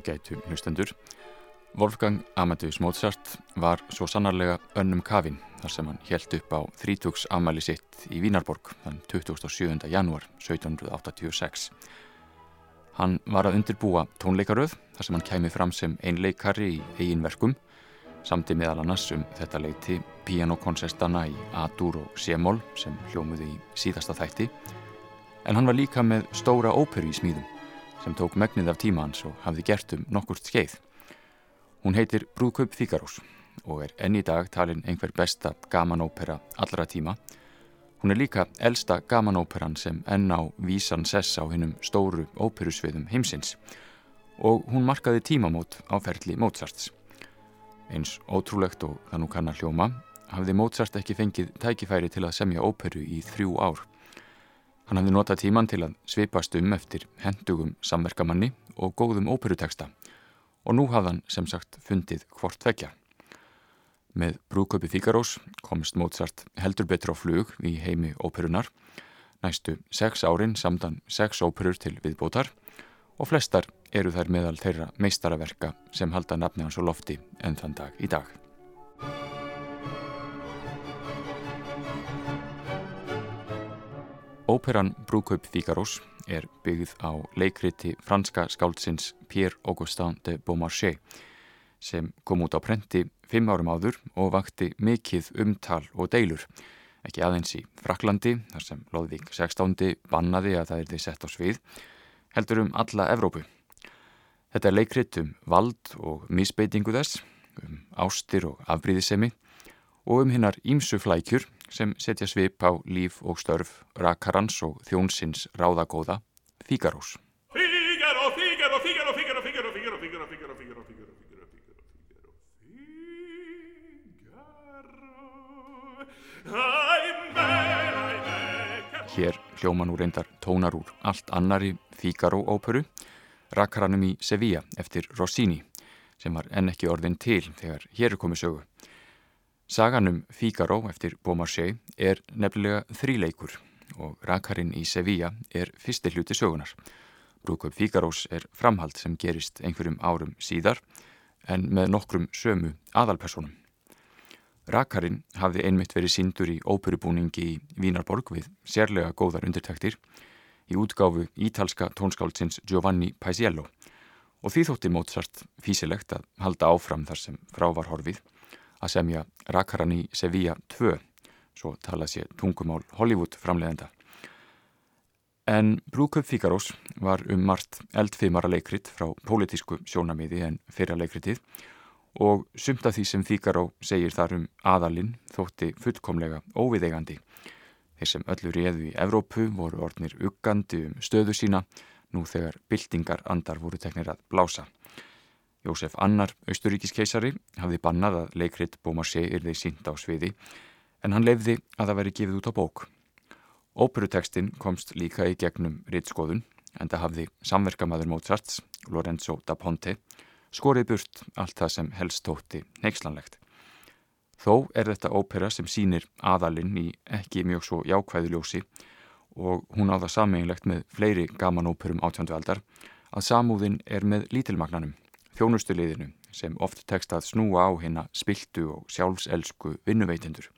ágætu hlustendur. Wolfgang Amadeus Mozart var svo sannarlega önnum kafin þar sem hann helt upp á þrítugs afmæli sitt í Vínarborg þann 27. janúar 1786. Hann var að undirbúa tónleikaröð þar sem hann kæmi fram sem einleikari í eigin verkum samti meðal annars um þetta leiti pianokonsertana í A-dur og C-moll sem hljómuði í síðasta þætti en hann var líka með stóra óperu í smíðum sem tók megnið af tíma hans og hafði gert um nokkurt skeið. Hún heitir Brúðkaup Fíkarós og er enn í dag talin einhver besta gamanópera allra tíma. Hún er líka elsta gamanóperan sem enn á vísan sess á hinnum stóru óperusviðum heimsins og hún markaði tímamót á ferli Mozarts. Eins ótrúlegt og það nú kannar hljóma hafði Mozart ekki fengið tækifæri til að semja óperu í þrjú ár. Hann hafði notað tíman til að svipast um eftir hendugum samverkamanni og góðum óperuteksta og nú hafði hann sem sagt fundið hvort vekja. Með brúköpi Fíkarós komst Mozart heldur betur á flug í heimi óperunar. Næstu sex árin samdan sex óperur til viðbótar og flestar eru þær meðal þeirra meistaraverka sem halda nafni hans og lofti enn þann dag í dag. Óperan Brúkaup Fíkarós er byggð á leikriti franska skáldsins Pierre-Augustin de Beaumarchais sem kom út á prenti fimm árum áður og vakti mikið umtal og deilur. Ekki aðeins í Fraklandi, þar sem Lóðvík 16. bannaði að það er því sett á svið, heldur um alla Evrópu. Þetta er leikrit um vald og misbeitingu þess, um ástir og afbríðisemi og um hinnar ímsu flækjur sem setja svip á líf og störf rakarans og þjónsins ráðagóða Fígarós. Fígaró, Fígaró, Fígaró, Fígaró, Fígaró, Fígaró, Fígaró, Fígaró, Fígaró, Fígaró, Fígaró, Fígaró, Hér hljóma nú reyndar tónar úr allt annari Fígaró-óperu, rakaranum í Sevilla eftir Rossini, sem var enn ekki orðin til þegar hér er komið sögu. Saganum Fígaró eftir Beaumarchais er nefnilega þríleikur og rakarinn í Sevilla er fyrsti hluti sögunar. Brúköp Fígarós er framhald sem gerist einhverjum árum síðar en með nokkrum sömu aðalpersonum. Rakarinn hafði einmitt verið síndur í óperubúningi í Vínarborg við sérlega góðar undirtæktir í útgáfu ítalska tónskáldsins Giovanni Paisiello og því þótti Mozart físilegt að halda áfram þar sem frá var horfið að semja Rakaran í Sevilla 2, svo talað sér tungumál Hollywood framleiðenda. En Brúköp Fíkarós var um margt eldfimara leikrit frá pólitísku sjónamiði en fyrra leikritið og sumt af því sem Fíkaró segir þar um aðalinn þótti fullkomlega óviðegandi. Þeir sem öllu réðu í Evrópu voru orðnir uggandi um stöðu sína nú þegar byltingar andar voru teknir að blása. Jósef Annar, austuríkiskeisari, hafði bannað að leikrit Beaumarchais yrði sínt á sviði en hann lefði að það veri gefið út á bók. Óperutekstinn komst líka í gegnum rittskoðun en það hafði samverkamaður Mozarts, Lorenzo da Ponte, skorið burt allt það sem helst tótti neikslanlegt. Þó er þetta ópera sem sínir aðalinn í ekki mjög svo jákvæðu ljósi og hún á það sameinlegt með fleiri gaman óperum átjöndu aldar að samúðin er með lítilmagnanum þjónustuliðinu sem oft tekst að snúa á hérna spiltu og sjálfselsku vinnuveitindur.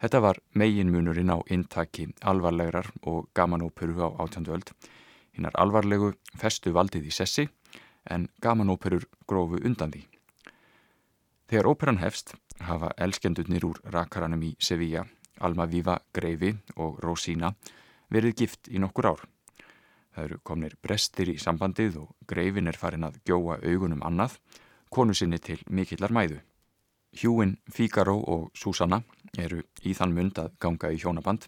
Þetta var meginmunurinn á intaki alvarlegar og gamanóperu á átjönduöld. Hinnar alvarlegu festu valdið í sessi en gamanóperur grófu undan því. Þegar óperan hefst hafa elskendurnir úr rakaranum í Sevilla, Alma Viva Greifi og Rosina verið gift í nokkur ár. Það eru komnir brestir í sambandið og greifin er farin að gjóa augunum annað, konu sinni til mikillar mæðu. Hjúin Fíkaró og Súsanna eru í þann mund að ganga í hjónaband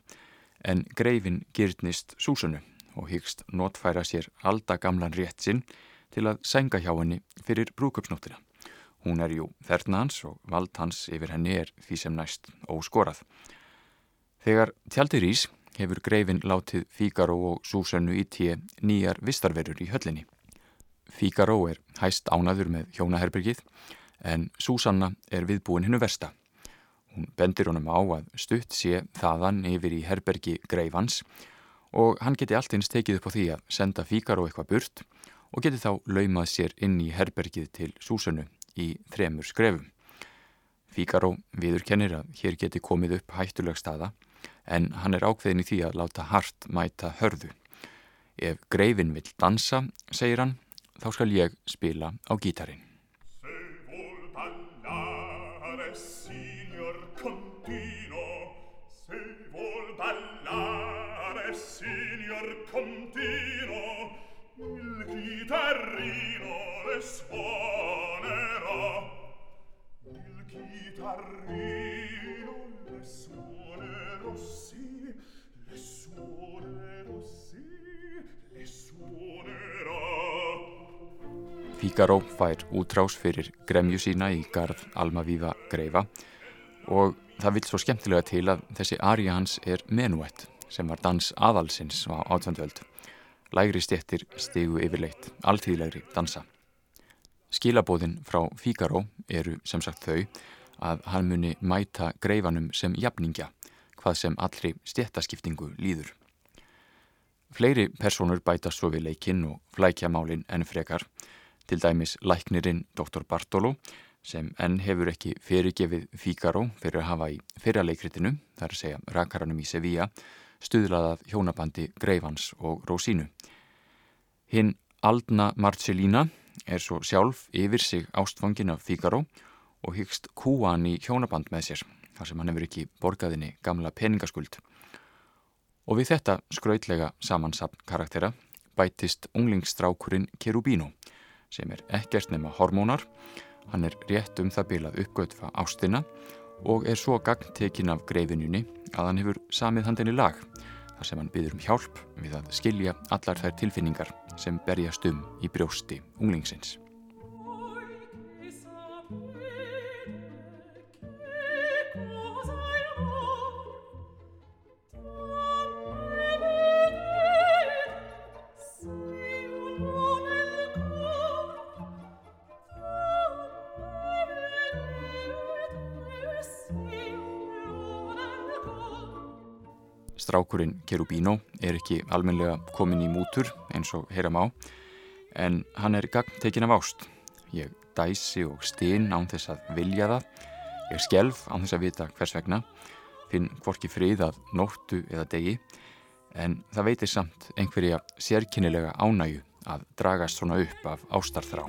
en greifin gyrnist Súsunu og hyggst notfæra sér alda gamlan rétt sinn til að senga hjá henni fyrir brúköpsnóttina. Hún er jú þerna hans og vald hans yfir henni er því sem næst óskorað. Þegar tjaldir ís hefur greifin látið Fígaró og Súsannu í tíu nýjar vistarverur í höllinni. Fígaró er hæst ánaður með hjónaherbergið en Súsanna er viðbúin hennu versta. Hún bendir honum á að stutt sé þaðan yfir í herbergi greifans og hann geti allt eins tekið upp á því að senda Fígaró eitthvað burt og geti þá laumað sér inn í herbergið til Súsönu í þremur skrefum. Fíkaró viðurkennir að hér geti komið upp hættuleg staða en hann er ákveðin í því að láta hart mæta hörðu. Ef greifin vill dansa, segir hann, þá skal ég spila á gítarin. chitarrino le suonerà il chitarrino Fíkaró fær útrás fyrir gremju sína í garð Almavíða greifa og það vil svo skemmtilega til að þessi arja hans er menuett sem var dans aðalsins á átvöndvöld Lægri stjettir stegu yfirleitt, alltíðlegri dansa. Skilabóðin frá Fíkaró eru sem sagt þau að hann muni mæta greifanum sem jafningja, hvað sem allri stjettaskiptingu líður. Fleiri personur bætast svo við leikinn og flækja málinn enn frekar, til dæmis læknirinn Dr. Bartolo sem enn hefur ekki fyrirgefið Fíkaró fyrir að hafa í fyrraleikritinu, þar að segja rakaranum í Sevilla, stuðlaðað hjónabandi Greifans og Rósínu. Hinn Aldna Marcellína er svo sjálf yfir sig ástfangin af Fíkaró og hyggst kúa hann í hjónaband með sér, þar sem hann hefur ekki borgaðinni gamla peningaskuld. Og við þetta skrautlega samansapn karaktera bætist unglingsstrákurinn Kerubino, sem er ekkert nema hormónar, hann er rétt um það bilað uppgötfa ástina og er svo gagntekin af greifinjunni að hann hefur samið handinni lag þar sem hann byður um hjálp við að skilja allar þær tilfinningar sem berjast um í brjósti unglingsins. Strákurinn Kerubino er ekki almenlega komin í mútur eins og heyram á en hann er gagn tekin af ást. Ég dæsi og stinn án þess að vilja það. Ég skelf án þess að vita hvers vegna. Finn hvorki frið að nóttu eða degi en það veitir samt einhverja sérkynnilega ánægu að dragast svona upp af ástarþrá.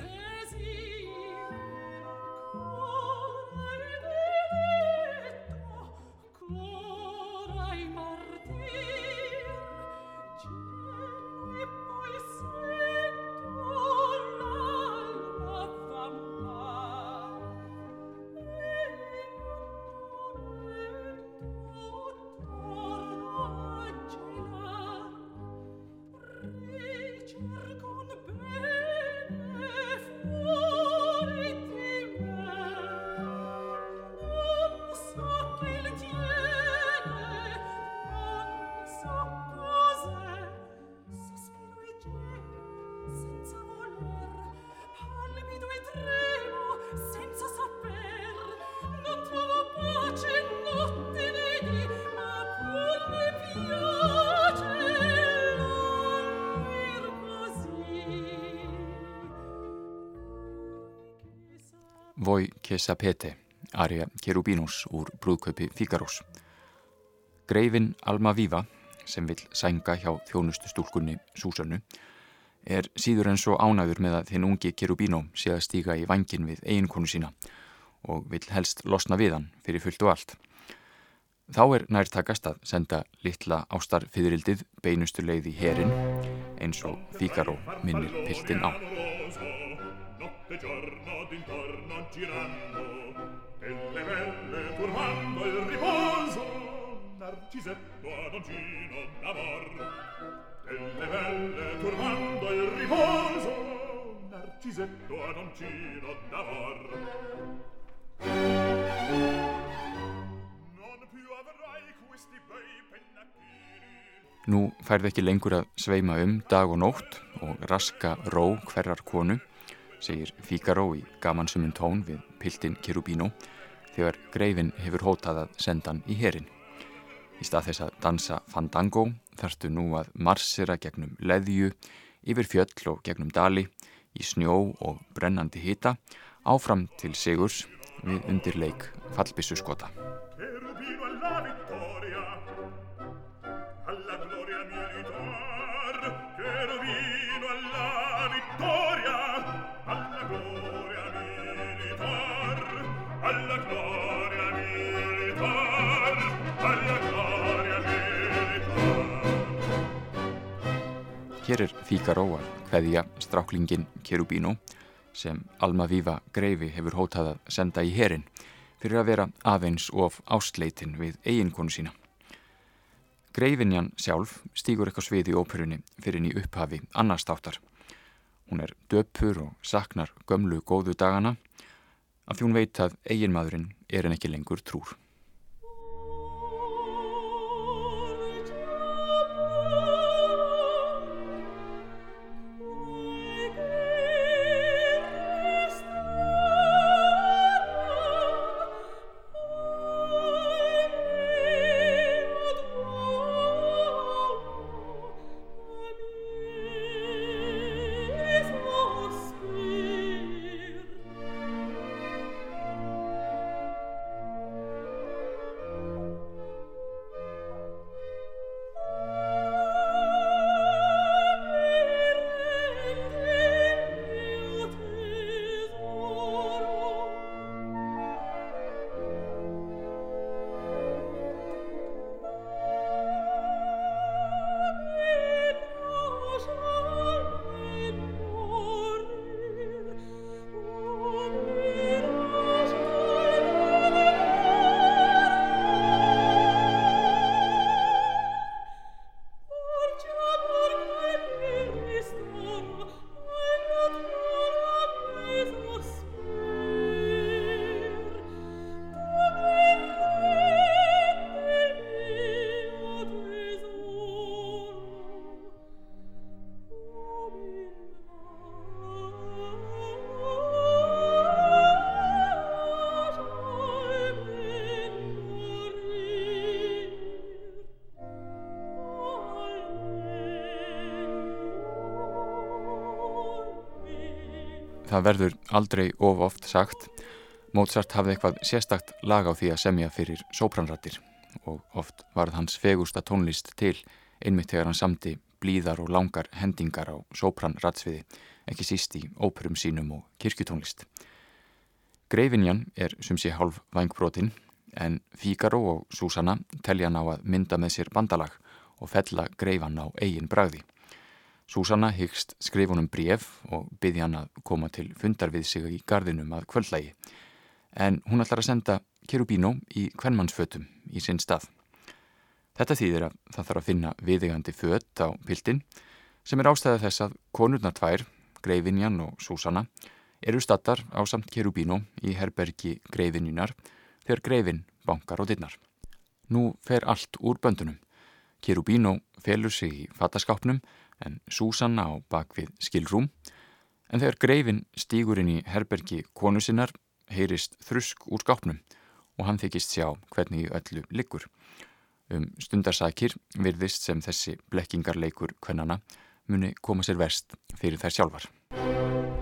Voi che sapete, aria Cherubinus úr brúðkaupi Fíkarós. Greifin Alma Víva, sem vil sænga hjá þjónustu stúlkunni Súsannu, er síður en svo ánæður með að þinn ungi Cherubino sé að stíga í vangin við eiginkonu sína og vil helst losna við hann fyrir fullt og allt. Þá er nærtakast að senda litla ástarfiðrildið beinustu leið í herin eins og Fíkaró minnir piltin á. Girando delle belle turbando il riposo Narcisetto ad oncino d'amor. Delle belle turbando il riposo Narcisetto ad oncino d'amor. Non più avrai questi bei pennacchini. Nú færði ekki lengur að sveima um dag og nótt og raska ró hverjar konu segir Fíkaró í gamansumum tón við piltin Kirubino þegar greifin hefur hótað að senda hann í herin. Í stað þess að dansa fandango þarftu nú að marsera gegnum leðju yfir fjöll og gegnum dali, í snjó og brennandi hita, áfram til sigurs við undirleik fallbissu skota. Hér er Fíkaró að hveðja stráklingin Kerubínu sem Alma Víva Greifi hefur hótað að senda í herin fyrir að vera aðeins of ástleitin við eiginkonu sína. Greifinjan sjálf stýgur eitthvað svið í óperunni fyrir ný upphafi annars státtar. Hún er döpur og saknar gömlu góðu dagana af því hún veit að eiginmaðurinn er en ekki lengur trúr. Það verður aldrei of oft sagt Mozart hafði eitthvað sérstakt lag á því að semja fyrir sópranrættir og oft varð hans fegusta tónlist til einmitt þegar hann samti blíðar og langar hendingar á sópranrætsviði ekki síst í óperum sínum og kirkjutónlist. Greifinjan er sem sé hálf vangbrotin en Fíkaró og Súsanna telja hann á að mynda með sér bandalag og fella greifan á eigin bragði. Súsanna hyggst skrifunum bref og byði hann að koma til fundar við sig í gardinum að kvöldlægi en hún ætlar að senda Kerubino í kvennmannsfötum í sinn stað. Þetta þýðir að það þarf að finna viðegandi fött á pildin sem er ástæða þess að konurnar tvær, Greifinjan og Súsanna, eru stattar á samt Kerubino í herbergi Greifinjunar þegar Greifin bankar á dinnar. Nú fer allt úr böndunum. Kerubino felur sig í fataskápnum en Súsanna á bakvið skilrúm en þegar greifin stýgur inn í herbergi konu sinnar heyrist þrusk úr skápnum og hann þykist sjá hvernig öllu liggur. Um stundarsakir virðist sem þessi blekkingarleikur kvennana muni koma sér verst fyrir þær sjálfar.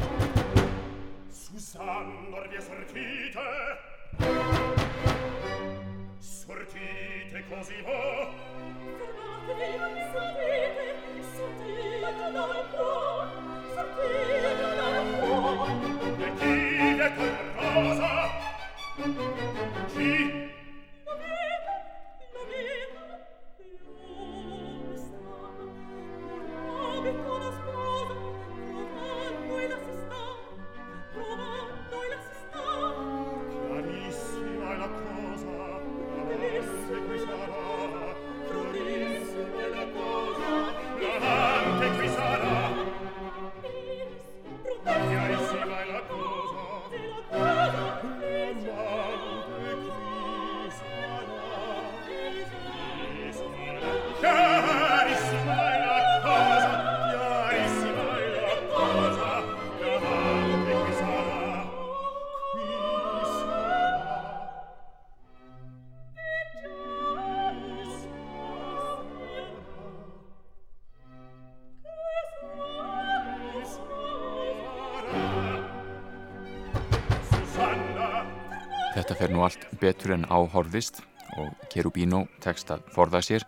Nú allt betur en áhorðist og Kerubino tekst að forða sér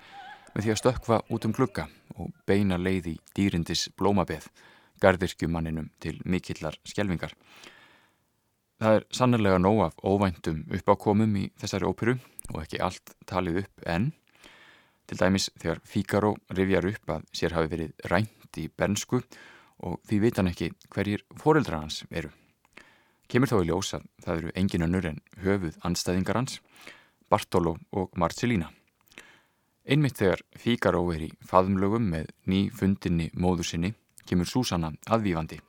með því að stökfa út um glugga og beina leiði dýrindis blómabeð, gardirkjumanninum til mikillar skjelvingar. Það er sannarlega nóg af óvæntum uppákomum í þessari óperu og ekki allt talið upp enn. Til dæmis þegar Fíkaró rifjar upp að sér hafi verið rænt í bernsku og því veit hann ekki hverjir foreldra hans eru. Kemur þó í ljós að það eru engin önnur en höfuð anstæðingar hans, Bartolo og Marcelína. Einmitt þegar Fíkaró er í faðumlögum með ný fundinni móður sinni kemur Súsanna aðvífandi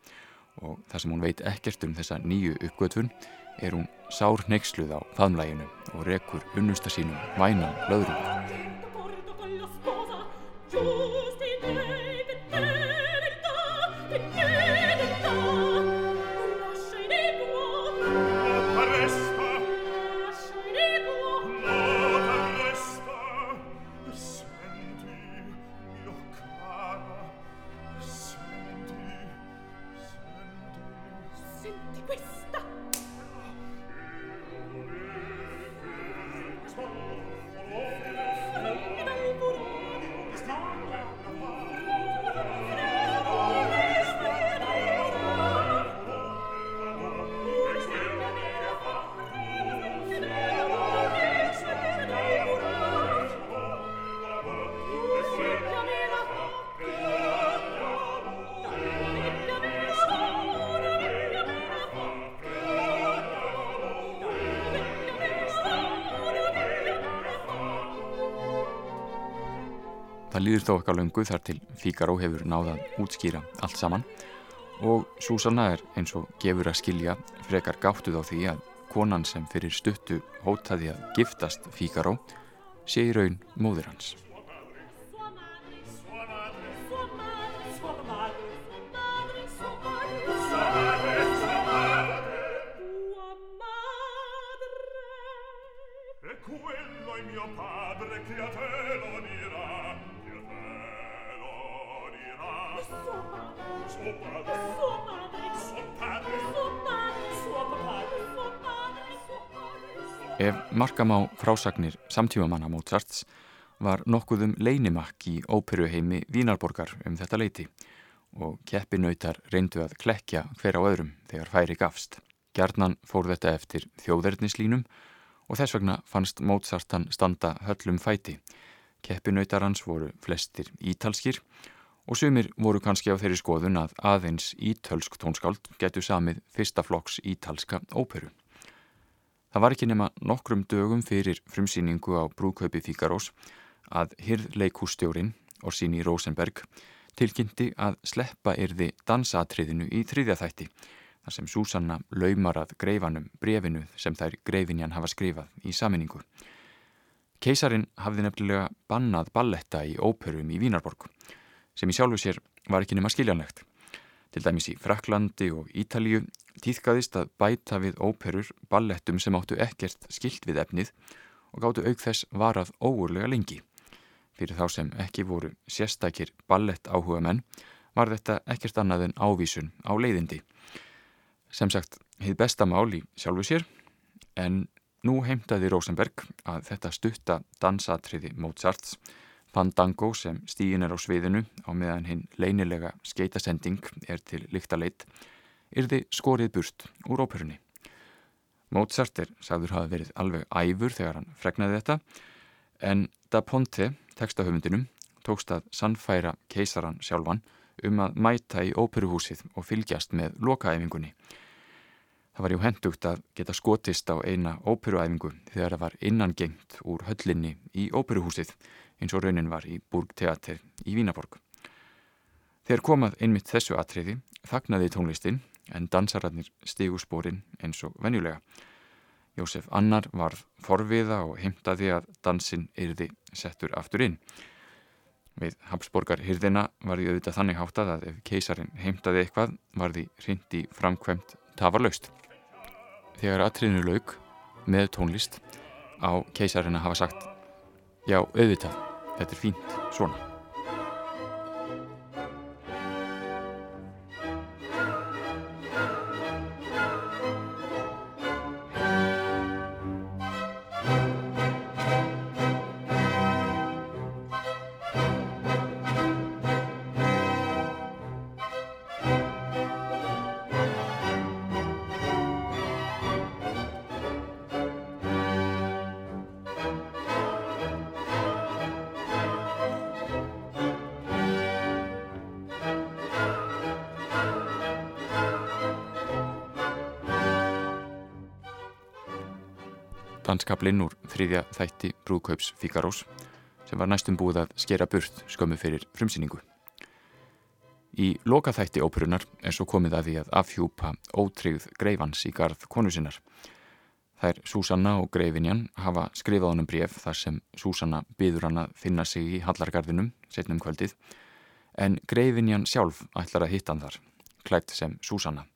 og þar sem hún veit ekkert um þessa nýju uppgötfun er hún sár neyksluð á faðumlæginu og rekur unnusta sínum vænan löðrúk. Líður þó eitthvað löngu þar til Fíkaró hefur náðað útskýra allt saman og Súsanna er eins og gefur að skilja frekar gáttuð á því að konan sem fyrir stuttu hótaði að giftast Fíkaró sé í raun móður hans. Markam á frásagnir samtímamanna Mozarts var nokkuðum leinimakk í óperuheimi Vínarborgar um þetta leiti og keppinautar reyndu að klekja hver á öðrum þegar færi gafst. Gjarnan fór þetta eftir þjóðverðnislínum og þess vegna fannst Mozartan standa höllum fæti. Keppinautar hans voru flestir ítalskir og sumir voru kannski á þeirri skoðun að aðeins ítölsk tónskáld getu samið fyrsta flokks ítalska óperu. Það var ekki nema nokkrum dögum fyrir frumsýningu á brúðkaupi Fíkarós að hirðleikústjórin Orsini Rosenberg tilkynnti að sleppa yrði dansatriðinu í þriðjathætti þar sem Súsanna laumar að greifanum brefinu sem þær greifinjan hafa skrifað í saminningu. Keisarin hafði nefnilega bannað balletta í óperum í Vínarborg sem í sjálfu sér var ekki nema skiljanlegt. Til dæmis í Fraklandi og Ítalíu týðkaðist að bæta við óperur ballettum sem áttu ekkert skilt við efnið og gáttu auk þess varað óurlega lengi. Fyrir þá sem ekki voru sérstakir ballett áhuga menn var þetta ekkert annað en ávísun á leiðindi. Sem sagt, heið besta mál í sjálfu sér en nú heimtaði Rosenberg að þetta stutta dansatriði Mozarts Fandango sem stígin er á sviðinu á meðan hinn leinilega skeitasending er til líktaleit yrði skorið burt úr óperunni. Mozart er sagður hafa verið alveg æfur þegar hann fregnaði þetta en Da Ponte, textahöfundinum, tókst að sannfæra keisaran sjálfan um að mæta í óperuhúsið og fylgjast með lokaæfingunni. Það var jú hendugt að geta skotist á eina óperuæfingu þegar það var innangengt úr höllinni í óperuhúsið eins og raunin var í Burgteater í Vínaborg. Þegar komað einmitt þessu atriði þagnaði tónlistin en dansararnir stigu spórin eins og venjulega. Jósef Annar varð forviða og heimtaði að dansin yrði settur aftur inn. Við Habsborgar hyrðina var því auðvitað þannig háttað að ef keisarin heimtaði eitthvað var því hrindi framkvæmt tafarlaust. Þegar atriðinu laug með tónlist á keisarina hafa sagt Já, auðvitað, þetta er fínt svona. Danskablinn úr þriðja þætti brúðkaups Figarós sem var næstum búið að skera burt skömmu fyrir frumsýningu. Í loka þætti óperunar er svo komið að því að afhjúpa ótryggð greifans í garð konu sinnar. Þær Súsanna og greifinjan hafa skrifað honum bref þar sem Súsanna byður hann að finna sig í Hallargarðinum setnum kvöldið en greifinjan sjálf ætlar að hitta hann þar, klætt sem Súsanna.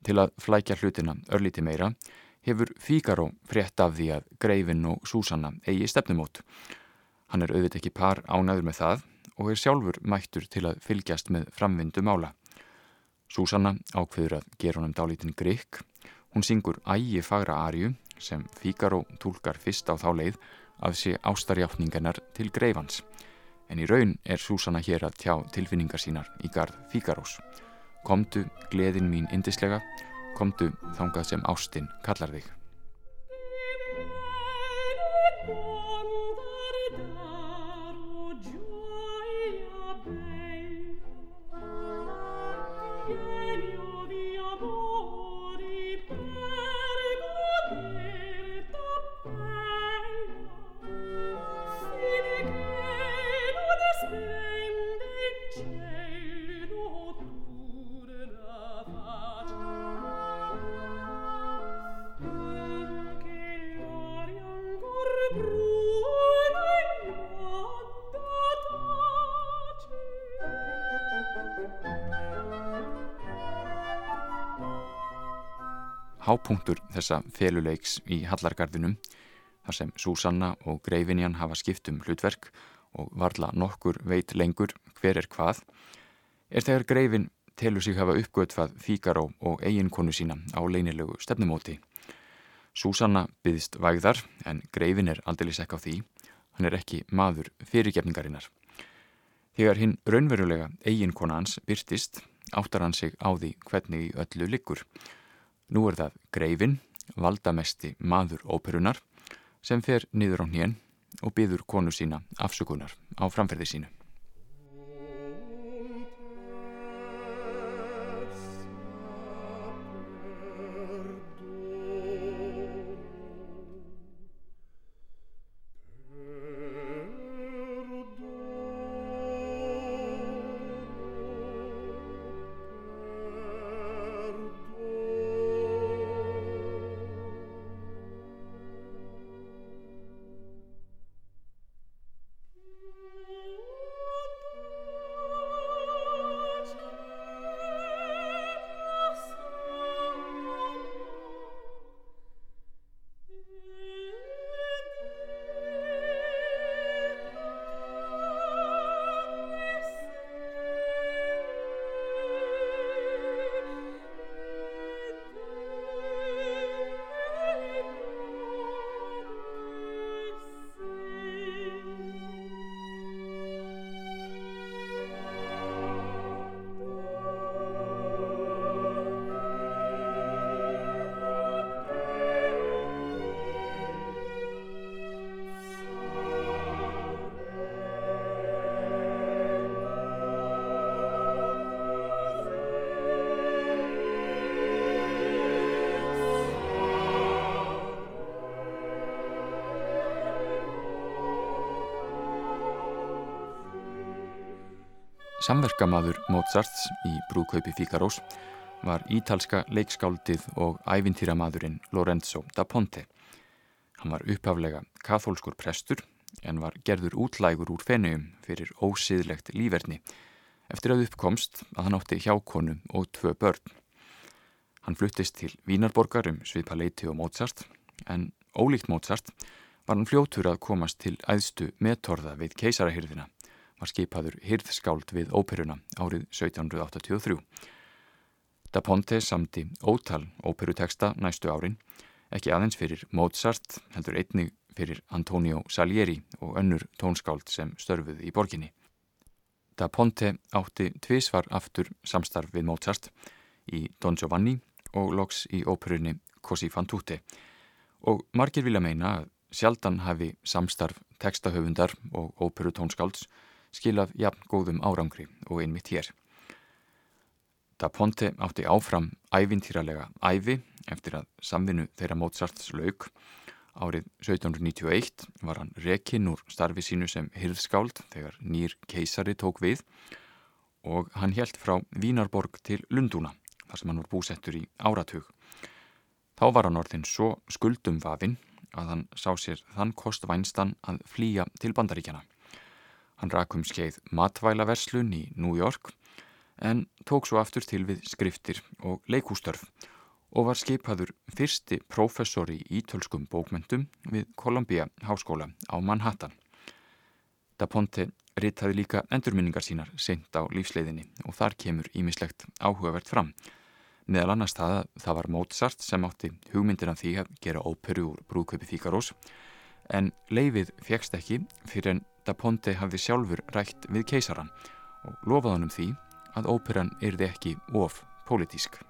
Til að flækja hlutina örlíti meira hefur Fíkaró frétt af því að Greifin og Súsanna eigi stefnumót. Hann er auðvitað ekki par ánaður með það og er sjálfur mættur til að fylgjast með framvindu mála. Súsanna ákveður að gera honum dálítinn grikk. Hún syngur ægi fagra arju sem Fíkaró tólkar fyrst á þá leið af sé ástarjáttningarnar til Greifans. En í raun er Súsanna hér að tjá tilfinningar sínar í gard Fíkarós. Komdu, gleðin mín indislega komdu þangað sem ástinn kallar þig. Hápunktur þessa feluleiks í Hallargarðinum þar sem Súsanna og Greifinjan hafa skiptum hlutverk og varla nokkur veit lengur hver er hvað er þegar Greifin telur sig hafa uppgötfað Fíkaró og eiginkonu sína á leinilegu stefnumóti. Súsanna byðist vægðar en Greifin er aldrei sekk á því, hann er ekki maður fyrirgefningarinnar. Þegar hinn raunverulega eiginkona hans byrtist áttar hann sig á því hvernig öllu liggur Nú er það greifin, valdamesti maður óperunar sem fer niður á hnén og byður konu sína afsökunar á framferði sínu. Samverkamaður Mozarts í brúðkaupi Fíkarós var ítalska leikskáldið og ævintýramadurinn Lorenzo da Ponte. Hann var upphaflega kathólskur prestur en var gerður útlægur úr fennium fyrir ósiðlegt líferni eftir að uppkomst að hann átti hjákonu og tvö börn. Hann fluttist til Vínarborgar um svipa leiti og Mozart en ólíkt Mozart var hann fljótur að komast til æðstu meðtorða við keisarahyrðina var skipaður hyrðskáld við óperuna árið 1783. Da Ponte samti ótal óperuteksta næstu árin, ekki aðeins fyrir Mozart, heldur einnig fyrir Antonio Salieri og önnur tónskáld sem störfuð í borginni. Da Ponte átti tvísvar aftur samstarf við Mozart í Don Giovanni og loks í óperunni Così fan tutte og margir vilja meina að sjaldan hafi samstarf tekstahöfundar og óperutónskálds skilað jafn góðum árangri og einmitt hér. Da Ponte átti áfram ævintýralega æfi eftir að samvinnu þeirra Mozarts lauk árið 1791 var hann rekinn úr starfi sínu sem hirðskáld þegar nýr keisari tók við og hann helt frá Vínarborg til Lundúna þar sem hann var búsettur í áratug. Þá var hann orðin svo skuldum vafinn að hann sá sér þann kost vænstan að flýja til bandaríkjana. Hann rakum skeið matvælaverslun í New York en tók svo aftur til við skriftir og leikústörf og var skipaður fyrsti professor í ítölskum bókmyndum við Columbia Háskóla á Manhattan. Da Ponte ritaði líka endurminningar sínar seint á lífsleiðinni og þar kemur ímislegt áhugavert fram meðal annars það að það var Mozart sem átti hugmyndir af því að gera óperu úr brúðkaupi Fíkarós en leifið fegst ekki fyrir en Da Ponte hafði sjálfur rætt við keisaran og lofaði hann um því að óperan erði ekki of pólitísk.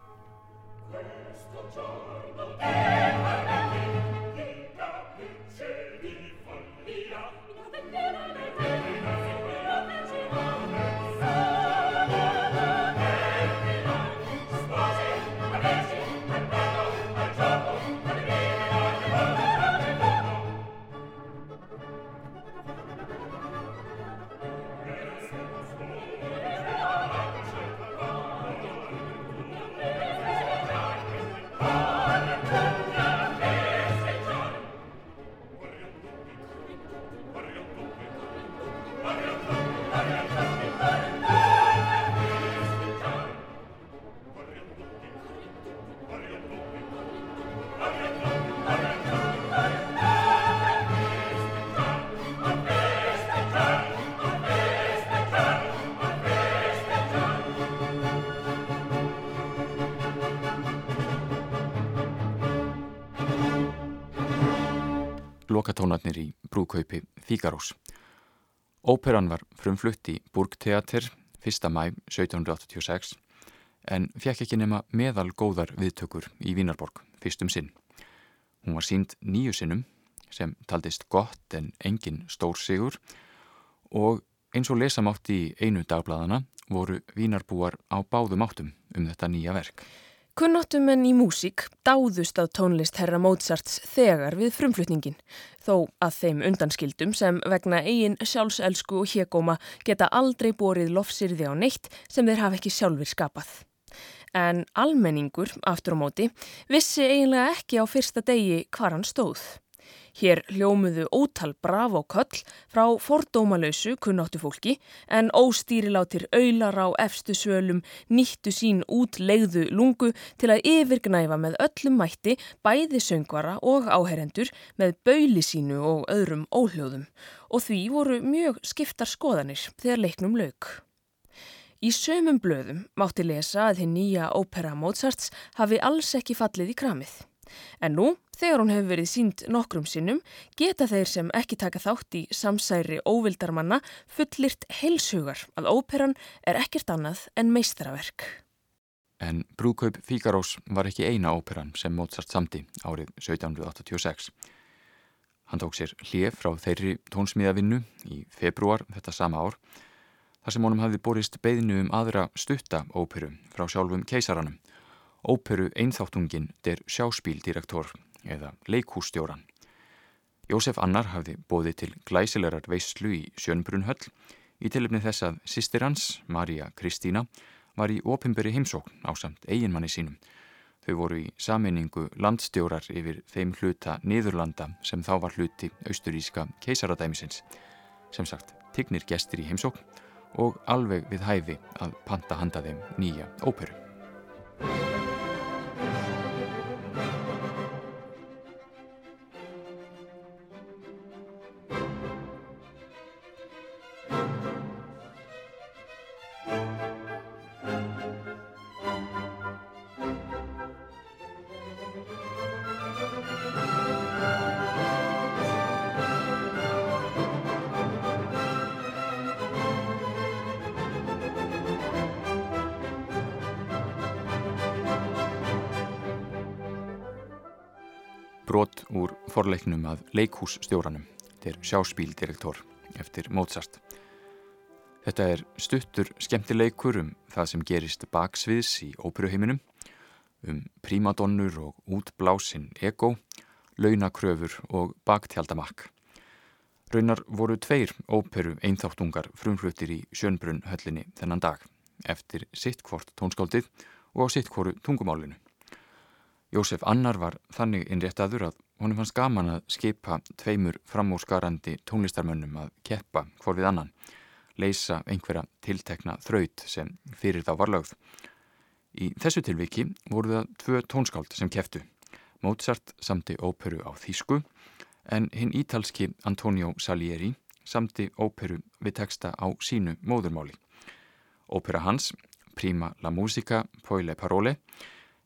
Lokatónarnir í brúkaupi Fíkarós. Óperan var frumflutt í Burgteater 1. mæ 1786 en fekk ekki nema meðal góðar viðtökur í Vínarborg fyrstum sinn. Hún var sínd nýju sinnum sem taldist gott en engin stór sigur og eins og lesamátt í einu dagbladana voru Vínarbúar á báðum áttum um þetta nýja verk. Kunnáttumenn í músík dáðust að tónlist herra Mozarts þegar við frumflutningin, þó að þeim undanskildum sem vegna eigin sjálfselsku og hégóma geta aldrei borið lofsirði á neitt sem þeir hafa ekki sjálfur skapað. En almenningur, aftur á móti, vissi eiginlega ekki á fyrsta degi hvar hann stóð. Hér hljómuðu ótal braf og köll frá fordómalausu kunnáttu fólki en óstýrilátir aular á efstu svölum nýttu sín út leiðu lungu til að yfirgnæfa með öllum mætti bæði söngvara og áherendur með bauli sínu og öðrum óhljóðum og því voru mjög skiptar skoðanir þegar leiknum lauk. Í sömum blöðum mátti lesa að þið nýja ópera Mozarts hafi alls ekki fallið í kramið. En nú, þegar hún hefur verið sínd nokkrum sinnum, geta þeir sem ekki taka þátt í samsæri óvildarmanna fullirt heilsugar að óperan er ekkert annað en meistaraverk. En Brúkaup Fíkarós var ekki eina óperan sem Mozart samti árið 1786. Hann tók sér hlið frá þeirri tónsmíðavinnu í februar þetta sama ár þar sem honum hafði borist beðinu um aðra stutta óperu frá sjálfum keisaranum óperu einþáttungin der sjáspíldirektor eða leikhússtjóran. Jósef Annar hafði bóðið til glæsilegar veislu í Sjönbrunhöll í tilöfni þess að sýstir hans, Marja Kristína, var í opimberi heimsókn á samt eiginmanni sínum. Þau voru í saminningu landstjórar yfir þeim hluta Niðurlanda sem þá var hluti austuríska keisaradæmisins. Sem sagt, tignir gestir í heimsókn og alveg við hæfi að panta handa þeim nýja óperu. Forleiknum að leikhússtjóranum, þetta er sjáspíldirektor eftir Mozart. Þetta er stuttur skemmtileikur um það sem gerist baksviðs í óperuheiminum um prímadonnur og útblásinn ego, launakröfur og baktjaldamakk. Raunar voru tveir óperu einþáttungar frumflutir í Sjönnbrunn höllinni þennan dag eftir sitt hvort tónskáldið og á sitt hvoru tungumálinu. Jósef Annar var þannig innréttaður að honum fannst gaman að skipa tveimur framúrskarandi tónlistarmönnum að keppa hvort við annan, leysa einhverja tiltekna þraut sem fyrir þá var lögð. Í þessu tilviki voru það tvö tónskáld sem keftu. Mozart samti óperu á Þísku en hinn ítalski Antonio Salieri samti óperu við texta á sínu móðurmáli. Ópera hans, Prima la musica, poi le parole,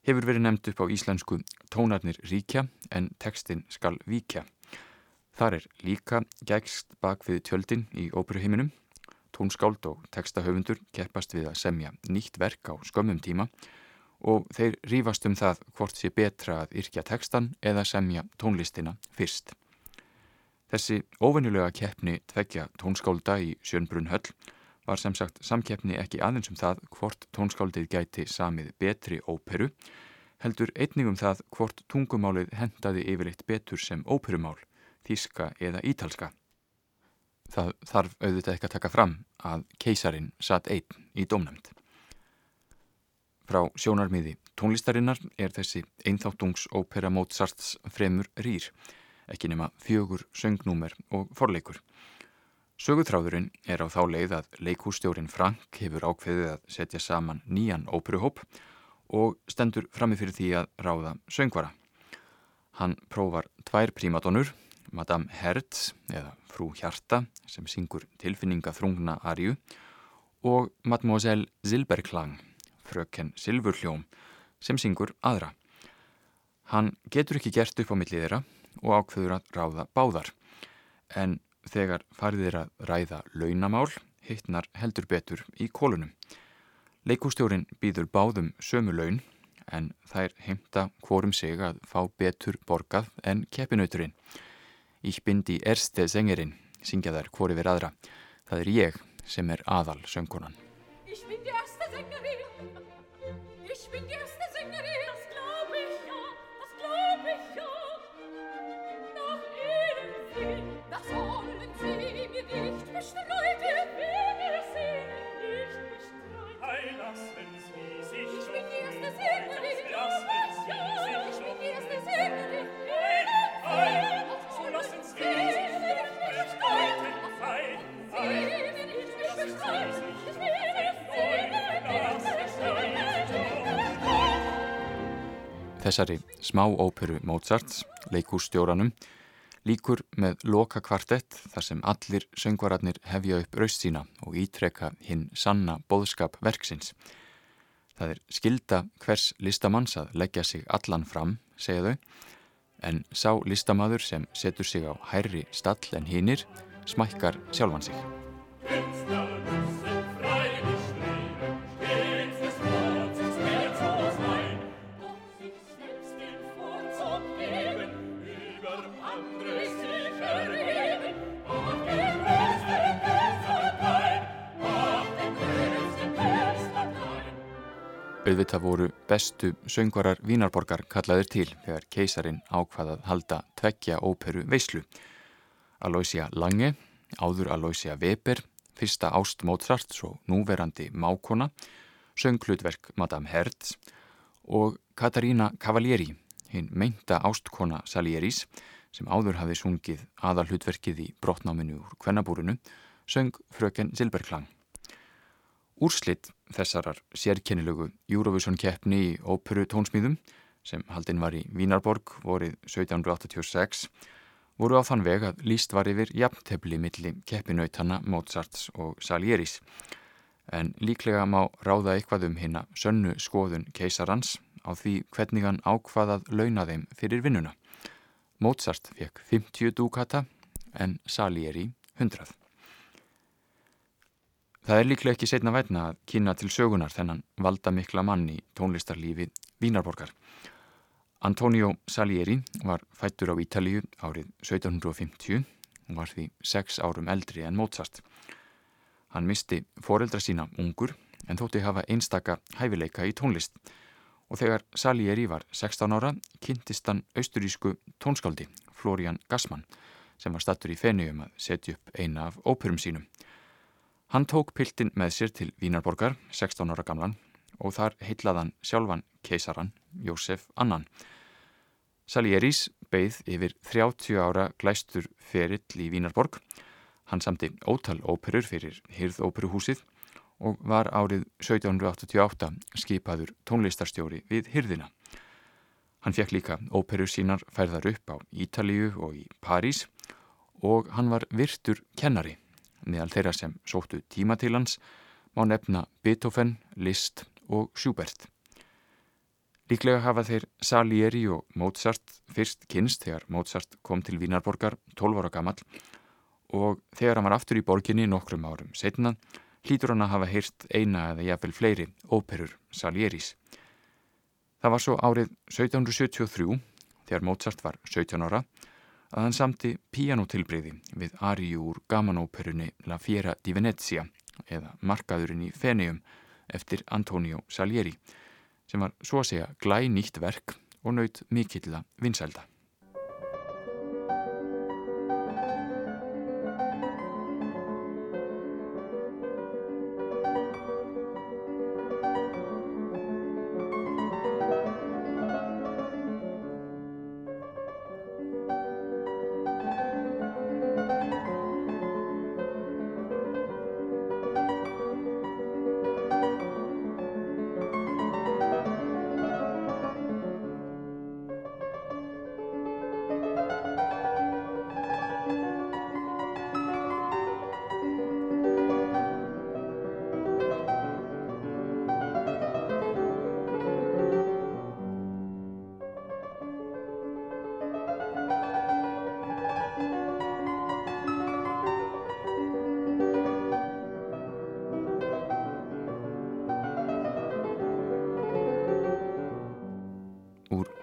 hefur verið nefnd upp á íslensku tónarnir ríkja en textin skal víkja. Þar er líka gegst bak við tjöldin í óperuheiminum. Tónskáld og textahöfundur keppast við að semja nýtt verk á skömmum tíma og þeir rýfast um það hvort sé betra að yrkja textan eða semja tónlistina fyrst. Þessi óvenjulega keppni tveggja tónskálda í Sjönnbrunn höll var sem sagt samkeppni ekki aðeins um það hvort tónskáldið gæti samið betri óperu, heldur einnig um það hvort tungumálið hendaði yfirleitt betur sem óperumál, þíska eða ítalska. Það þarf auðvitað ekki að taka fram að keisarin satt einn í dómnæmt. Frá sjónarmiði tónlistarinnar er þessi einþáttungsópera Mozarts fremur rýr, ekki nema fjögur söngnúmer og forleikur. Sögutráðurinn er á þá leið að leikústjórin Frank hefur ákveðið að setja saman nýjan óperuhóp og stendur framifyrir því að ráða söngvara. Hann prófar tvær prímadonnur, Madame Hertz eða Frú Hjarta sem syngur tilfinninga þrungna arju og Mademoiselle Silberklang, fröken Silfurhljóm sem syngur aðra. Hann getur ekki gert upp á millið þeirra og ákveður að ráða báðar. En þegar farið að ræða launamál, hittnar heldur betur í kólunum. Leikústjórin býður báðum sömu laun, en þær heimta hvorum sig að fá betur borgað en keppinauturinn. Ég bindi erste sengerinn, syngja þær hvori við aðra. Það er ég sem er aðal söngkonan. Ég bindi erste Þessari smá óperu Mozarts, leikússtjóranum, líkur með loka kvartett þar sem allir söngvararnir hefja upp raust sína og ítrekka hinn sanna bóðskap verksins. Það er skilda hvers listamanns að leggja sig allan fram, segja þau, en sá listamaður sem setur sig á hærri stall en hinnir smækkar sjálfan sig. Auðvitað voru bestu söngvarar Vínarborgar kallaðir til þegar keisarin ákvaðað halda tveggja óperu veislu. Aloysia Lange, áður Aloysia Weber, fyrsta ást Mozart og núverandi Mákona, sönglutverk Madame Hertz og Katarína Cavalieri, hinn meinta ástkona Salieris sem áður hafi sungið aðalhutverkið í brotnáminu úr kvennabúrunu, söng fröken Silberklang. Úrslitt þessarar sérkennilögu Eurovision keppni í óperu tónsmýðum sem haldinn var í Vínarborg vorið 1786 voru á þann veg að líst var yfir jafntefli milli keppinautanna Mozarts og Salieris en líklega má ráða eitthvað um hinna sönnu skoðun keisarans á því hvernig hann ákvaðað launa þeim fyrir vinnuna. Mozart fekk 50 dúkata en Salieri 100. Það er líklega ekki setna vætna að kynna til sögunar þennan valda mikla mann í tónlistarlífi Vínarborgar. Antonio Salieri var fættur á Ítalíu árið 1750 og var því sex árum eldri en Mozart. Hann misti foreldra sína ungur en þótti hafa einstaka hæfileika í tónlist og þegar Salieri var 16 ára kynntist hann austurísku tónskáldi Florian Gassmann sem var stattur í fennium að setja upp eina af óperum sínum. Hann tók piltin með sér til Vínarborgar, 16 ára gamlan, og þar heitlaðan sjálfan keisaran, Jósef Annan. Salieris beigð yfir 30 ára glæstur ferill í Vínarborg. Hann samti ótal óperur fyrir Hyrðóperuhúsið og var árið 1788 skipaður tónlistarstjóri við Hyrðina. Hann fekk líka óperur sínar færðar upp á Ítalíu og í París og hann var virtur kennari meðal þeirra sem sóttu tíma til hans má nefna Beethoven, Liszt og Schubert. Líklega hafa þeir Salieri og Mozart fyrst kynst þegar Mozart kom til Vínarborgar 12 ára gammal og þegar hann var aftur í borginni nokkrum árum setna hlýtur hann að hafa heyrt eina eða jafnvel fleiri óperur Salieris. Það var svo árið 1773 þegar Mozart var 17 ára að hann samti píanotilbreyði við Ariu úr gamanóperunni La Fiera di Venezia eða Markaðurinn í Feneum eftir Antonio Salieri sem var svo að segja glæ nýtt verk og naut mikilla vinsælda.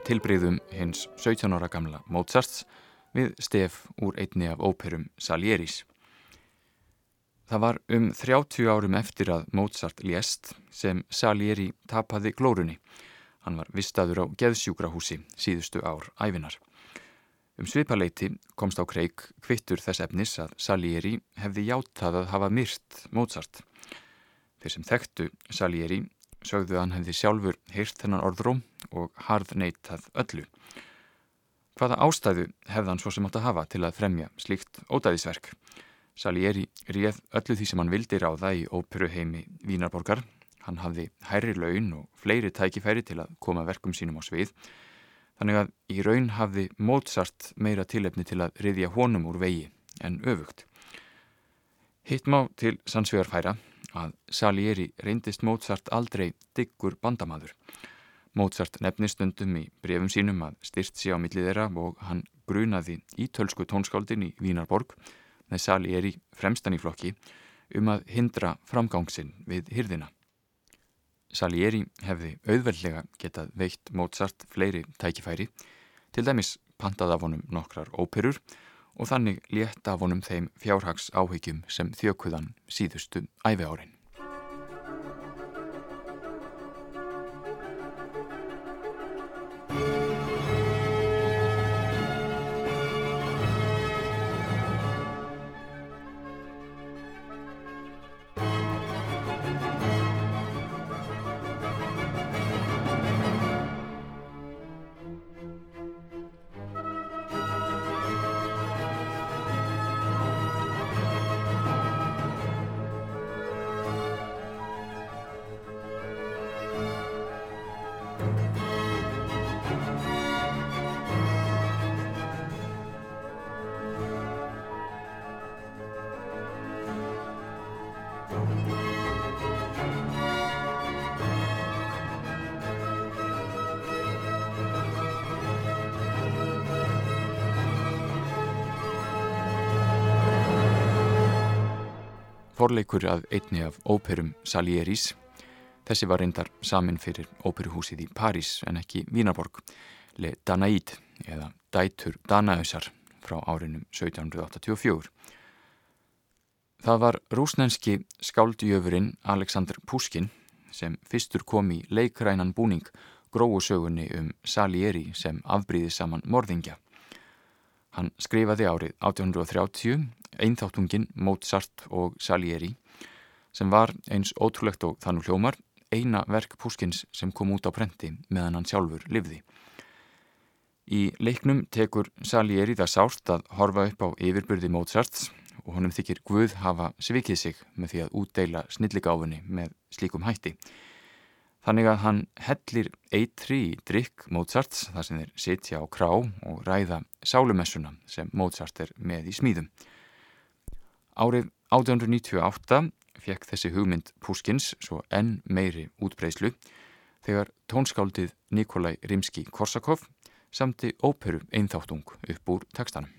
Tilbreyðum hins 17 ára gamla Mozarts við stef úr einni af óperum Salieris. Það var um 30 árum eftir að Mozart lést sem Salieri tapaði glórunni. Hann var vistaður á geðsjúkrahúsi síðustu ár æfinar. Um svipaleiti komst á kreik kvittur þess efnis að Salieri hefði játað að hafa myrt Mozart. Þeir sem þekktu Salieri sögðu að hann hefði sjálfur hýrt þennan orðróm og harð neytað öllu. Hvaða ástæðu hefði hann svo sem átt að hafa til að fremja slíkt ódæðisverk? Salieri réð öllu því sem hann vildi ráða í óperuheimi Vínarborgar. Hann hafði hærri laun og fleiri tækifæri til að koma verkum sínum á svið. Þannig að í raun hafði Mozart meira tilefni til að riðja honum úr vegi en öfugt. Hitt má til sannsvegar færa að Salieri reyndist Mozart aldrei diggur bandamaður. Mozart nefnist stundum í brefum sínum að styrst sé á millið þeirra og hann grunaði ítölsku tónskáldin í Vínarborg með Salieri fremstan í flokki um að hindra framgangsinn við hyrðina. Salieri hefði auðveldlega getað veitt Mozart fleiri tækifæri, til dæmis pantað af honum nokkrar óperur og þannig létta af honum þeim fjárhags áhyggjum sem þjókuðan síðustu æfi árin. Forleikur að einni af óperum Salieris. Þessi var reyndar samin fyrir óperuhúsið í París en ekki Vínaborg, Le Danaid eða Dætur Danausar frá árinum 1784. Það var rúsnenski skáldjöfurinn Aleksandr Puskin sem fyrstur kom í leikrænan búning gróusögunni um Salieri sem afbríði saman morðingja. Hann skrifaði árið 1830 einþáttungin Mozart og Salieri sem var eins ótrúlegt og þannig hljómar eina verk Púskins sem kom út á prenti meðan hann sjálfur livði. Í leiknum tekur Salieri það sárt að horfa upp á yfirbyrði Mozarts og honum þykir Guð hafa svikið sig með því að útdeila snilligáfunni með slíkum hætti. Þannig að hann hellir eitri í drikk Mozarts þar sem þeir sitja á krá og ræða sálumessuna sem Mozart er með í smíðum. Árið 1898 fekk þessi hugmynd Púskins svo enn meiri útbreyslu þegar tónskáldið Nikolai Rimski-Korsakov samti óperu einþáttung upp úr tekstanum.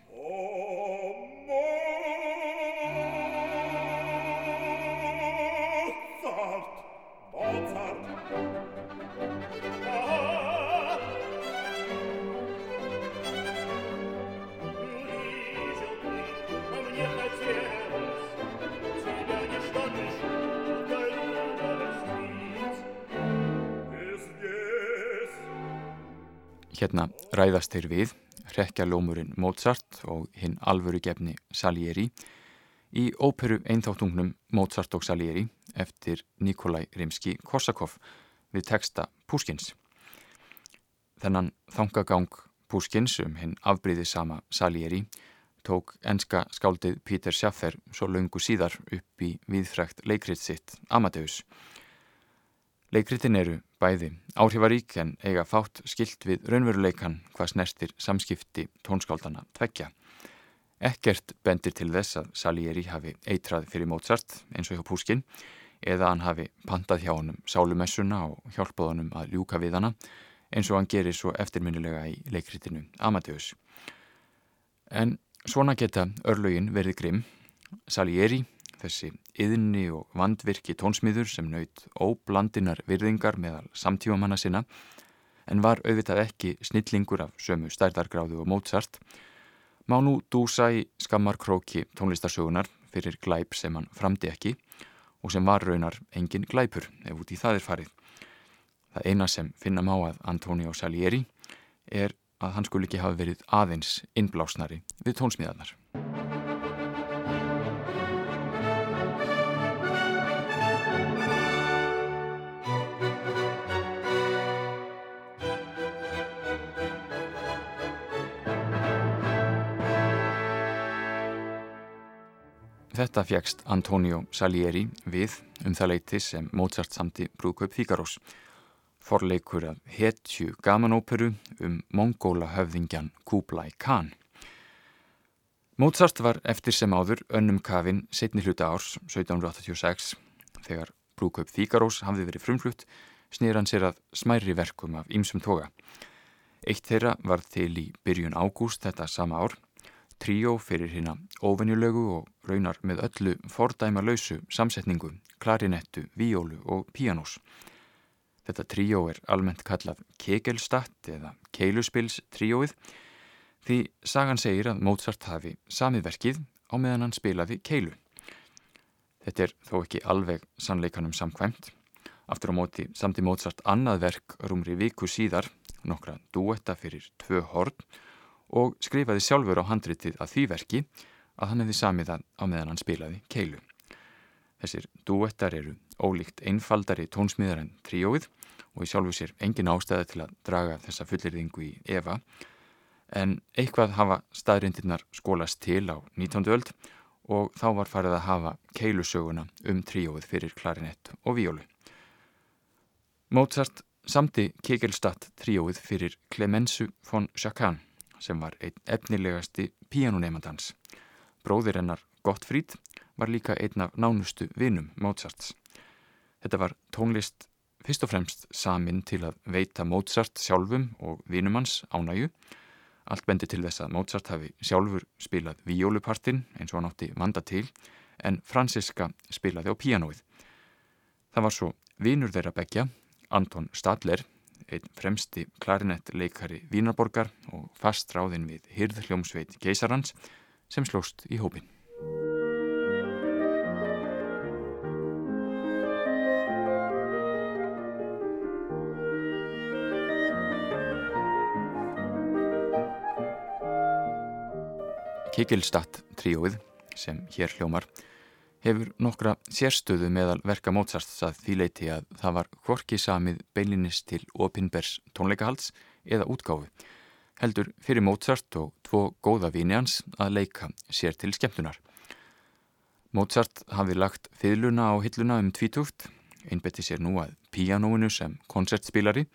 Hérna ræðast þeir við, rekjalómurinn Mozart og hinn alvöru gefni Salieri í óperu einþáttungnum Mozart og Salieri eftir Nikolai Rimski-Korsakov við texta Púskins. Þennan þangagang Púskins um hinn afbríði sama Salieri tók enska skáldið Pítur Sjaffer svo laungu síðar upp í viðfrækt leikrit sitt Amadeus. Leikritin eru bæði áhrifarík en eiga fátt skilt við raunveruleikan hvað snerstir samskipti tónskáldana tveggja. Ekkert bendir til þess að Salieri hafi eitrað fyrir Mozart eins og hjá Púskin eða hann hafi pantað hjá honum sálumessuna og hjálpað honum að ljúka við hana eins og hann gerir svo eftirminnilega í leikritinu Amadeus. En svona geta örlögin verið grimm. Salieri þessi yðni og vandvirki tónsmíður sem naut óblandinar virðingar meðal samtífamanna sinna en var auðvitað ekki snillingur af sömu stærdargráðu og Mozart má nú dúsa í skammar króki tónlistarsögunar fyrir glæp sem hann framdi ekki og sem var raunar engin glæpur ef út í það er farið. Það eina sem finna má að Antonio Salieri er að hann skul ekki hafa verið aðeins innblásnari við tónsmíðarnar. Þetta fjækst Antonio Salieri við um það leiti sem Mozart samti brúðkaup Fíkarós. Forleikur af hetju gamanóperu um mongóla höfðingjan Kublai Khan. Mozart var eftir sem áður önnum kafin setni hluta árs 1786 þegar brúðkaup Fíkarós hafði verið frumflutt snýr hann sér að smæri verkum af ýmsum toga. Eitt þeirra var til í byrjun ágúst þetta sama ár tríó fyrir hérna óvenjulegu og raunar með öllu fordæma lausu samsetningu, klarinettu, víólu og píanós. Þetta tríó er almennt kallað kegelstatt eða keiluspils tríóið því sagan segir að Mozart hafi samið verkið á meðan hann spilaði keilu. Þetta er þó ekki alveg sannleikanum samkvæmt. Aftur á móti samti Mozart annað verk rúmri viku síðar, nokkra duetta fyrir tvö horn og skrifaði sjálfur á handritið að því verki að hann hefði samið það á meðan hann spilaði keilu. Þessir duettar eru ólíkt einfaldari tónsmiðar en tríóið og í sjálfu sér engin ástæði til að draga þessa fullirðingu í Eva en eitthvað hafa staðrindirnar skólast til á 19. öld og þá var farið að hafa keilusöguna um tríóið fyrir klarinett og víólu. Mozart samti Kegelstadt tríóið fyrir Clemensu von Chacun sem var einn efnilegasti píanuneymandans. Bróðir hennar Gottfríd var líka einn af nánustu vinum Mozarts. Þetta var tónlist fyrst og fremst samin til að veita Mozart sjálfum og vinumans ánægu. Allt bendi til þess að Mozart hafi sjálfur spilað víólupartin eins og hann átti vanda til en Franziska spilaði á píanóið. Það var svo vinur þeirra begja, Anton Stadler, einn fremsti klarinettleikari Vínaborgar og fast ráðinn við hyrðhljómsveit keisarans sem slóst í hópin. Kikilstadt tríóið sem hér hljómar hefur nokkra sérstöðu meðal verka Mozarts að því leiti að það var hvorki samið beilinist til opinbers tónleikahalds eða útgáfi heldur fyrir Mozart og tvo góða vini hans að leika sér til skemmtunar. Mozart hafi lagt fiðluna á hilluna um tvítugt, einbetti sér nú að píanóinu sem koncertspílari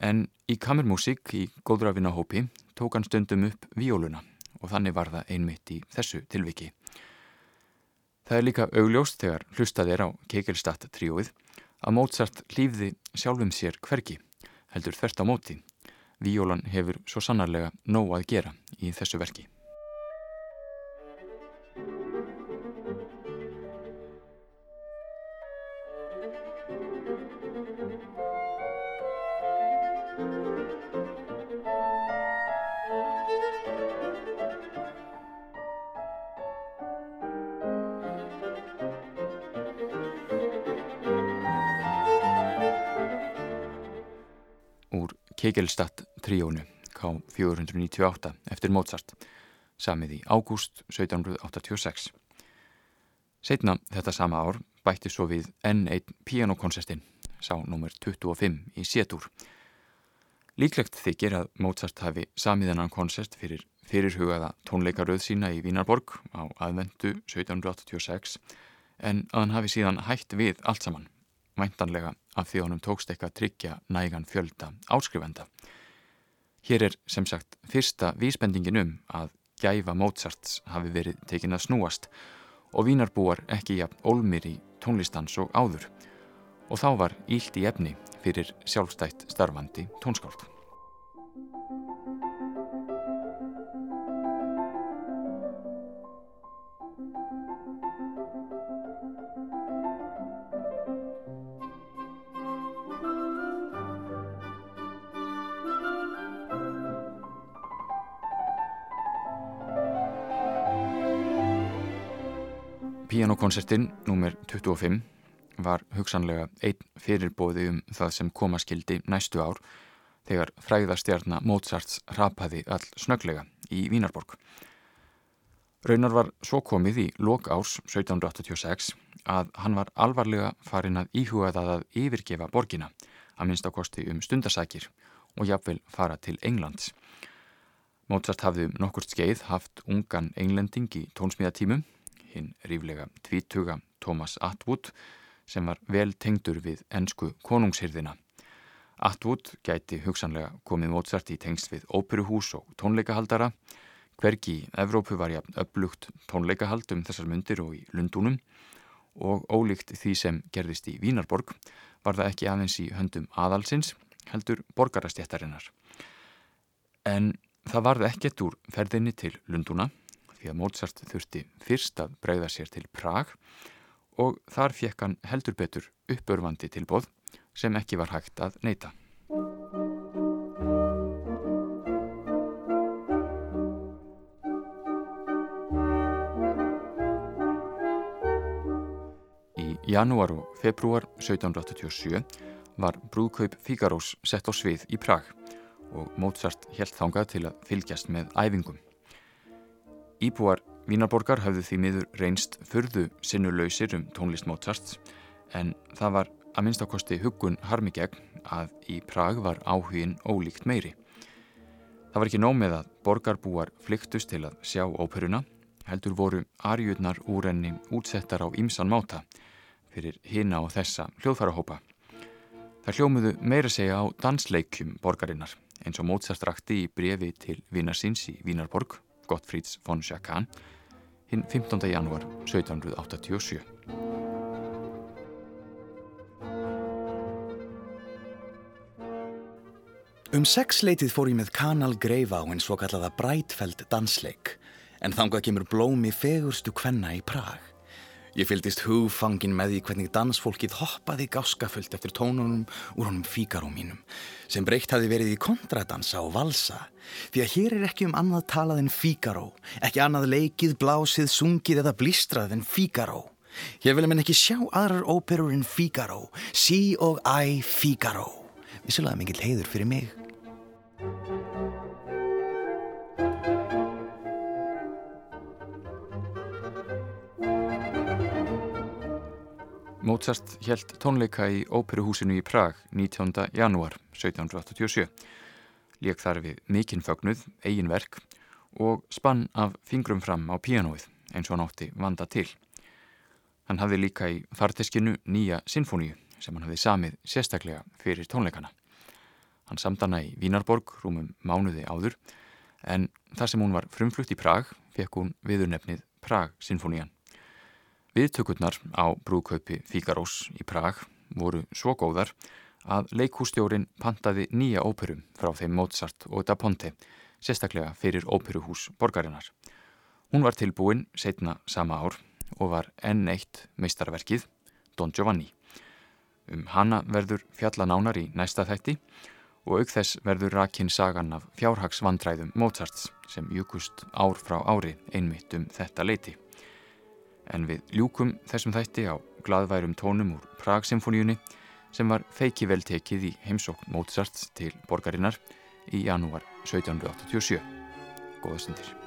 en í kamermúsík í góðrafina hópi tók hann stundum upp vióluna og þannig var það einmitt í þessu tilviki. Það er líka augljóst þegar hlustað er á Kekelstadt tríóið að Mozart lífði sjálfum sér hverki, heldur þvert á móti. Víólan hefur svo sannarlega nóg að gera í þessu verki. Kegelstadt tríónu K498 eftir Mozart samið í ágúst 1786. Setna þetta sama ár bætti svo við N1 pianokonsertin, sá nr. 25 í sétúr. Líklegt þykir að Mozart hafi samiðanan konsert fyrir fyrirhugaða tónleikaröð sína í Vínarborg á aðvendu 1786 en að hann hafi síðan hætt við allt saman væntanlega af því honum tókst eitthvað tryggja nægan fjölda áskrifenda. Hér er sem sagt fyrsta vísbendingin um að gæfa Mozarts hafi verið tekin að snúast og vínarbúar ekki jafn olmir í tónlistans og áður og þá var ílt í efni fyrir sjálfstætt starfandi tónskáld. Pianokoncertin nr. 25 var hugsanlega einn fyrirbóði um það sem komaskildi næstu ár þegar fræðastjarnar Mozarts rapaði all snöglega í Vínarborg. Raunar var svo komið í lok árs 1786 að hann var alvarlega farin að íhuga það að yfirgefa borgina að minnst á kosti um stundasækir og jafnvel fara til Englands. Mozart hafði um nokkurt skeið haft ungan englending í tónsmíðatímum hinn ríflega tvítuga Thomas Atwood sem var vel tengdur við ennsku konungshyrðina. Atwood gæti hugsanlega komið mótsart í tengst við óperuhús og tónleikahaldara. Hvergi í Evrópu var jafn upplugt tónleikahald um þessar myndir og í Lundunum og ólíkt því sem gerðist í Vínarborg var það ekki aðeins í höndum aðalsins heldur borgarastjættarinnar. En það varði ekkert úr ferðinni til Lunduna því að Mozart þurfti fyrst að bregða sér til Prag og þar fekk hann heldur betur uppörfandi tilbóð sem ekki var hægt að neyta. Janúar og februar 1787 var brúðkaup Figarós sett á svið í Prag og Mozart helt þangað til að fylgjast með æfingum. Íbúar Vínarborgar hafðu því miður reynst fyrðu sinnulausir um tónlist Mozarts en það var að minnstakosti huggun harmi gegn að í Prag var áhugin ólíkt meiri. Það var ekki nómið að borgarbúar flyktust til að sjá óperuna, heldur voru arjurnar úr enni útsettar á ímsan máta fyrir hina og þessa hljóðfærahópa. Það hljómiðu meira segja á dansleikjum borgarinnar eins og Mozart rakti í brefi til vinarsins í Vínarborg Gottfrieds von Schakan hinn 15. janúar 1787. Um sex leitið fór ég með Kanal Greifa á einn svo kallaða Breitfeld dansleik en þangað kemur blómi fegurstu kvenna í Prag. Ég fyldist hugfangin með því hvernig dansfólkið hoppaði gáskafullt eftir tónunum úr honum fíkaró mínum sem breykt hafi verið í kontradansa og valsa því að hér er ekki um annað talað en fíkaró, ekki annað leikið, blásið, sungið eða blístrað en fíkaró. Hér vilja menn ekki sjá aðrar óperur en fíkaró, sí og æ fíkaró. Vissilega mikil heiður fyrir mig. Mozart helt tónleika í óperuhúsinu í Prag 19. janúar 1787. Lék þar við mikinn fögnuð, eigin verk og spann af fingrum fram á píanóið eins og hann átti vanda til. Hann hafði líka í farteskinu nýja sinfoníu sem hann hafði samið sérstaklega fyrir tónleikana. Hann samdana í Vínarborg rúmum mánuði áður en þar sem hún var frumflutt í Prag fekk hún viðurnefnið Prag-sinfonían. Viðtökurnar á brúðkaupi Fíkarós í Prag voru svo góðar að leikhústjórin pantaði nýja óperum frá þeim Mozart og Da Ponte, sérstaklega fyrir óperuhús borgarinnar. Hún var tilbúin setna sama ár og var enn eitt meistarverkið Don Giovanni. Um hana verður fjallanánar í næsta þætti og auk þess verður rakinn sagan af fjárhagsvandræðum Mozarts sem júkust ár frá ári einmitt um þetta leiti. En við ljúkum þessum þætti á gladværum tónum úr Prag-symfóníunni sem var feiki vel tekið í heimsókn Mozarts til borgarinnar í janúar 1787. Góða stundir.